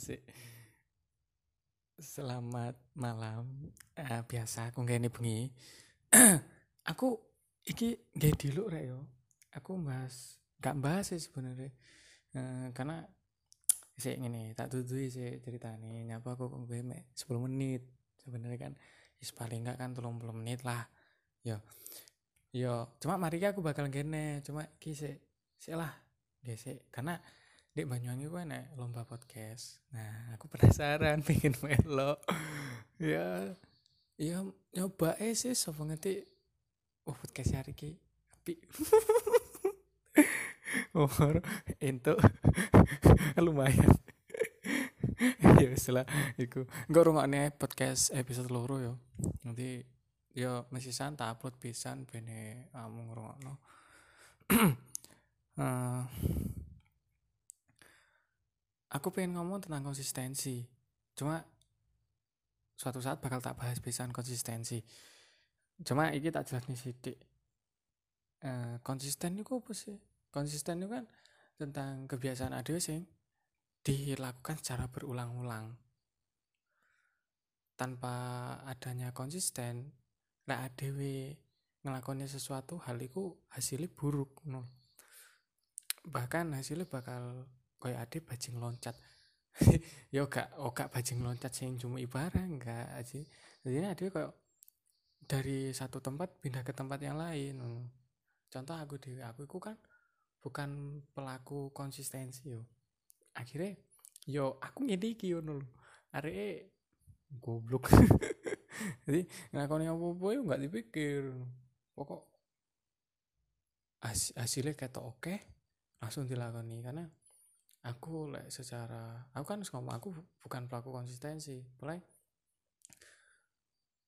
sih. Selamat malam. Uh, biasa aku nggak ini bengi. Aku iki nggak dulu rek yo. Aku bahas gak bahas sih sebenarnya. Uh, karena sih ini tak tutui sih ceritanya nyapa aku gue me 10 menit sebenarnya kan. Is paling enggak kan 30 menit lah. Yo yo. Cuma mari aku bakal gene cuma ki sih lah. Sih karena di Banyuwangi gue enak lomba podcast. Nah aku penasaran pengen melo. Ya ya nyoba eh sih so ngerti? Oh podcast hari ki tapi umur itu lumayan. Ya setelah itu gue rumah podcast episode loro yo. Nanti yo masih santai upload pisan bene kamu ngurung no uh, aku pengen ngomong tentang konsistensi. Cuma suatu saat bakal tak bahas pisan konsistensi. Cuma ini tak jelas nih sidik uh, konsisten itu apa sih? Konsisten itu kan tentang kebiasaan ada sih dilakukan secara berulang-ulang. Tanpa adanya konsisten lah adewe ngelakonnya sesuatu hal itu hasilnya buruk no. bahkan hasilnya bakal kayak ade bajing loncat. Ya gak oh gak bajing loncat sing cuma ibarat enggak aja jadi ade kayak dari satu tempat pindah ke tempat yang lain contoh aku di aku itu kan bukan pelaku konsistensi yo. Akhirnya yo aku ngediki yo nul are goblok. Jadi ngakoni apa-apa yo nggak dipikir. Pokok hasilnya kata oke langsung dilakoni. Karena aku lek secara aku kan ngomong aku bukan pelaku konsistensi. Mulai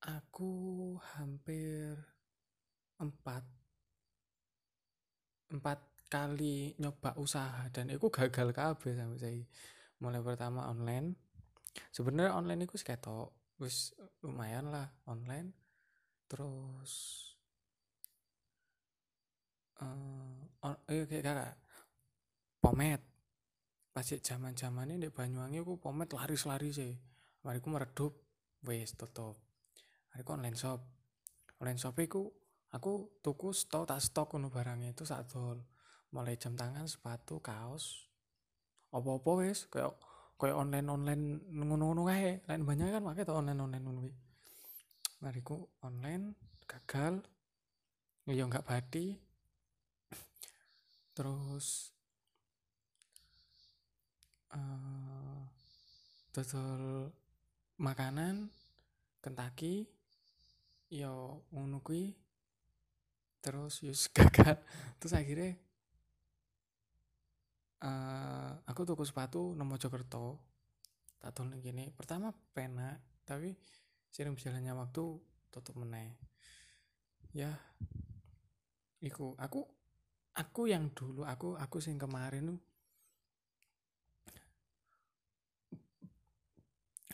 aku hampir empat empat kali nyoba usaha dan aku gagal kabeh sampai saya mulai pertama online. Sebenarnya online itu seketok wis lumayan lah online. Terus uh, on, eh, kakak pomet pasti zaman zaman ini di Banyuwangi aku pomet laris-lari sih mari aku meredup wes tutup aku online shop. Online shop aku aku tuku stok tak stok kuno barangnya itu satu mulai jam tangan sepatu kaos. Apa-apa wes kayak kayak online online ngono-ngono kae. Lain banyak kan pakai tuh online online ngono mariku online gagal. Ya nggak badi. Terus uh, dodol makanan Kentucky yo ngono kuwi. Terus yus gagal. Terus akhirnya uh, aku tuku sepatu nemu Mojokerto. Tak tahu gini pertama pena tapi sering berjalannya waktu tutup meneh. Ya iku. Aku aku yang dulu aku aku sing kemarin tuh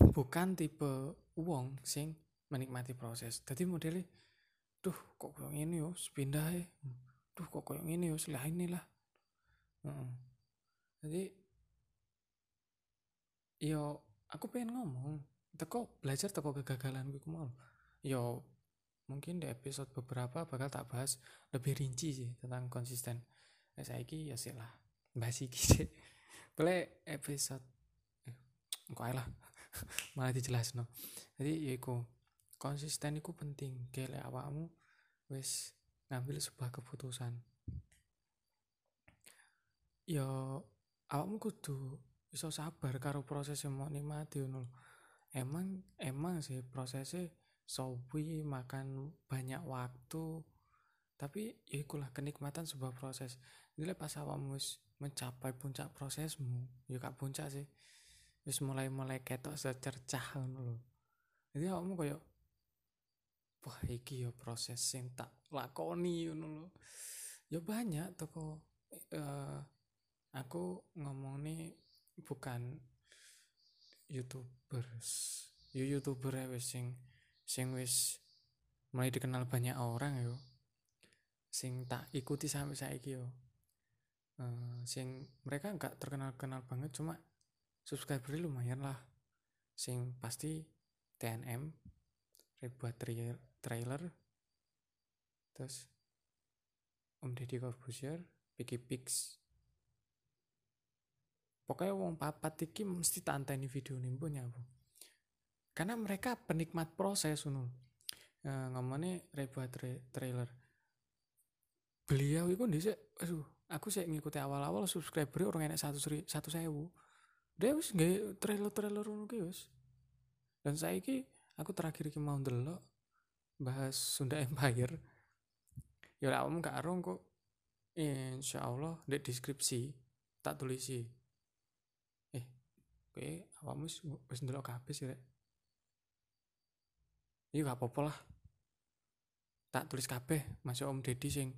bukan tipe uang sing menikmati proses. Jadi modelnya duh kok kayak ini yo pindah ya duh kok kayak ini yo selah inilah uh jadi yo aku pengen ngomong teko belajar teko kegagalan gue mau. Yo mungkin di episode beberapa bakal tak bahas lebih rinci sih tentang konsisten. Saya ki ya sih lah bahas iki sih. Boleh episode eh, lah malah dijelas no jadi yaiku konsisten itu penting. Kayak awakmu wes ngambil sebuah keputusan. Yo awakmu kudu iso sabar karo proses yang mau nikmati ngono emang emang sih prosesnya sobi makan banyak waktu. Tapi ya ikulah kenikmatan sebuah proses. Jadi pas awakmu mencapai puncak prosesmu ya kak puncak sih wis mulai-mulai ketok secercah ngono lho. Jadi awakmu koyo wah iki yo proses sing tak lakoni ngono lho. Ya banyak toko uh, aku ngomong nih bukan youtubers yo youtuber ya wis sing sing wis mulai dikenal banyak orang yo sing tak ikuti sampai saiki yo uh, sing mereka nggak terkenal kenal banget cuma subscriber lumayan lah. Sing pasti TNM Rebuat trailer, trailer. Terus Om Deddy Corbuzier Piggy Pix pokoknya wong papat iki mesti tak anteni video nih punya bu karena mereka penikmat proses nu e, ngomongnya Rebuat tra trailer. Beliau itu nih aduh aku sih ngikuti awal-awal subscriber orang enak satu satu sewu dia wis nggak trailer trailer ngono wis. Dan saya ki aku terakhir ki mau delok bahas Sunda Empire. Ya lah om gak arung kok insya Allah di deskripsi tak tulisi. Eh oke awakmu wis ndelok kabeh sih rek. Gak apa-apa lah. Tak tulis kabeh masuk om Deddy sing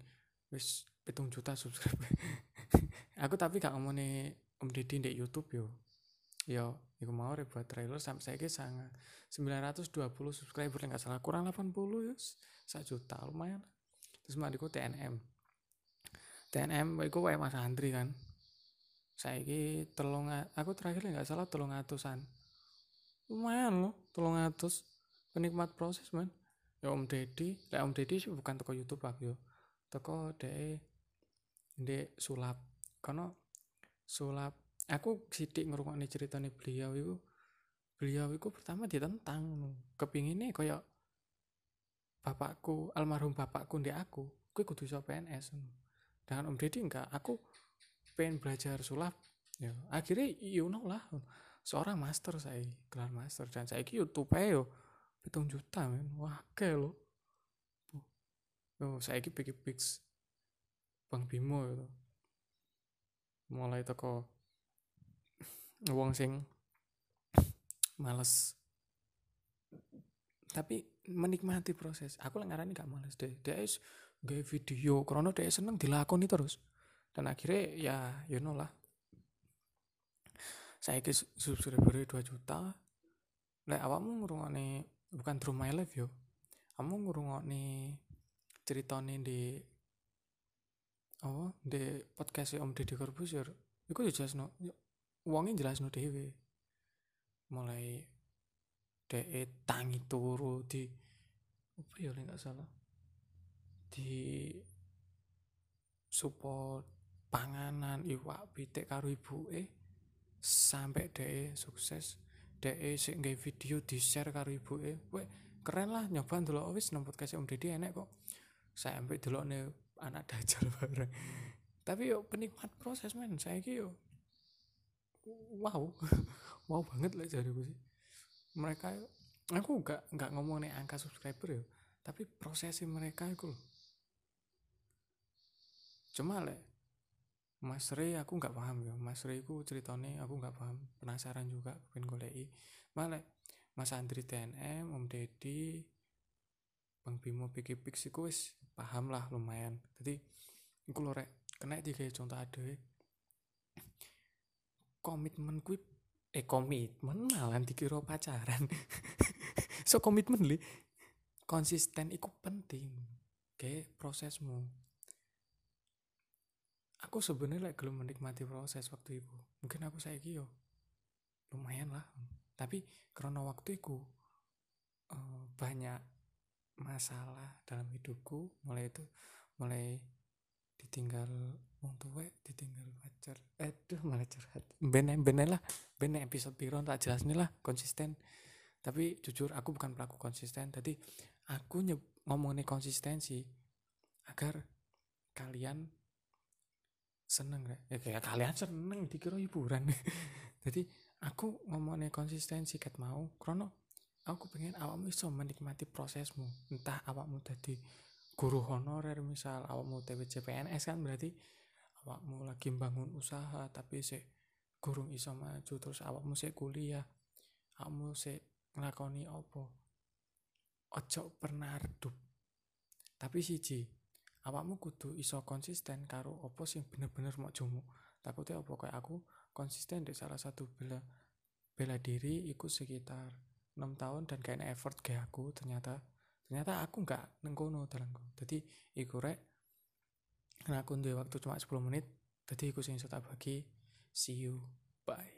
wis pitung juta subscriber. Aku tapi gak ngomongin om Deddy di YouTube yo. Yo iku mau buat trailer sampai saya ke sangat 920 subscriber nggak salah kurang 80 ya satu juta lumayan. Terus mandiku TNM TNM iku wae Mas Andri kan. Saya ki telung aku terakhir nggak salah telung atusan. Lumayan loh telung atus. Penikmat proses man ya Om Deddy lah Om Deddy bukan toko YouTube aku yo. Toko de de sulap. Karena sulap. Aku sidik ngrungokne ceritane beliau itu beliau itu pertama ditentang kepinginnya kayak bapakku almarhum bapakku di aku gue kudu iso PNS dengan Om Deddy enggak aku pengen belajar sulap. Ya akhirnya you know lah. Seorang master saya gelar master. Dan saya YouTube yo hitung juta men. Wah ke lo oh saya ki pikir fix bang Bimo itu mulai toko wong sing males. Tapi menikmati proses. Aku lah ngarani gak males deh. Dia is gaya video. Karena dia seneng dilakoni terus. Dan akhirnya ya you know lah. Saya ke subscriber 2 juta. Lek awakmu ngurungane bukan through my life yo. Kamu ngurungane ceritane di oh di podcast Om Deddy Corbuzier. Jelas no uangnya jelas no dewe mulai de tangi turu di apa ya nggak salah? Di support panganan iwak pitik karo ibu eh sampai de sukses sih nggak video di share karo ibu eh keren lah nyoba dulu wis nempot kasih om deddy enek kok. Sampai nih anak dajal bareng. Tapi yo penikmat proses men. Saya ki yo wow. Wow banget lah jadi sih. Mereka aku nggak nggak ngomong nih angka subscriber ya tapi prosesi mereka itu cuma le Mas Rey aku nggak paham ya Mas Rey ku ceritanya aku nggak paham. Penasaran juga pengen golei malah Mas Andri TNM Om Deddy Bang Bimo Piki Pix iku wis paham lah lumayan. Jadi aku lorek kena tiga contoh ada komitmen kuwi eh komitmen malah dikira pacaran. So komitmen li konsisten itu penting kayak prosesmu. Aku sebenarnya like, belum menikmati proses waktu itu. Mungkin aku saya yo lumayan lah. Tapi karena waktu itu uh, banyak masalah dalam hidupku mulai itu mulai ditinggal wong tua ditinggal pacar eh tuh malah curhat. Bener bener lah bener episode piron tak jelas nih lah konsisten. Tapi jujur aku bukan pelaku konsisten. Tadi aku ngomong nih konsistensi agar kalian seneng gak? ya kayak kalian seneng dikira hiburan. Jadi aku ngomong nih konsistensi ket mau krono aku pengen awakmu bisa menikmati prosesmu. Entah awakmu tadi guru honorer misal awakmu TWC PNS kan berarti awakmu lagi bangun usaha tapi si gurung iso maju terus awakmu si kuliah awakmu si ngelakoni opo ojo pernah redup. Tapi siji awakmu kudu iso konsisten karo opo sing bener-bener mau jomu. Takutnya opo kayak aku konsisten di salah satu bela bela diri ikut sekitar enam tahun dan kayaknya effort kayak aku ternyata ternyata aku nggak nengkono dalangku jadi iku rek karena aku waktu cuma 10 menit jadi iku sing tak bagi. See you. Bye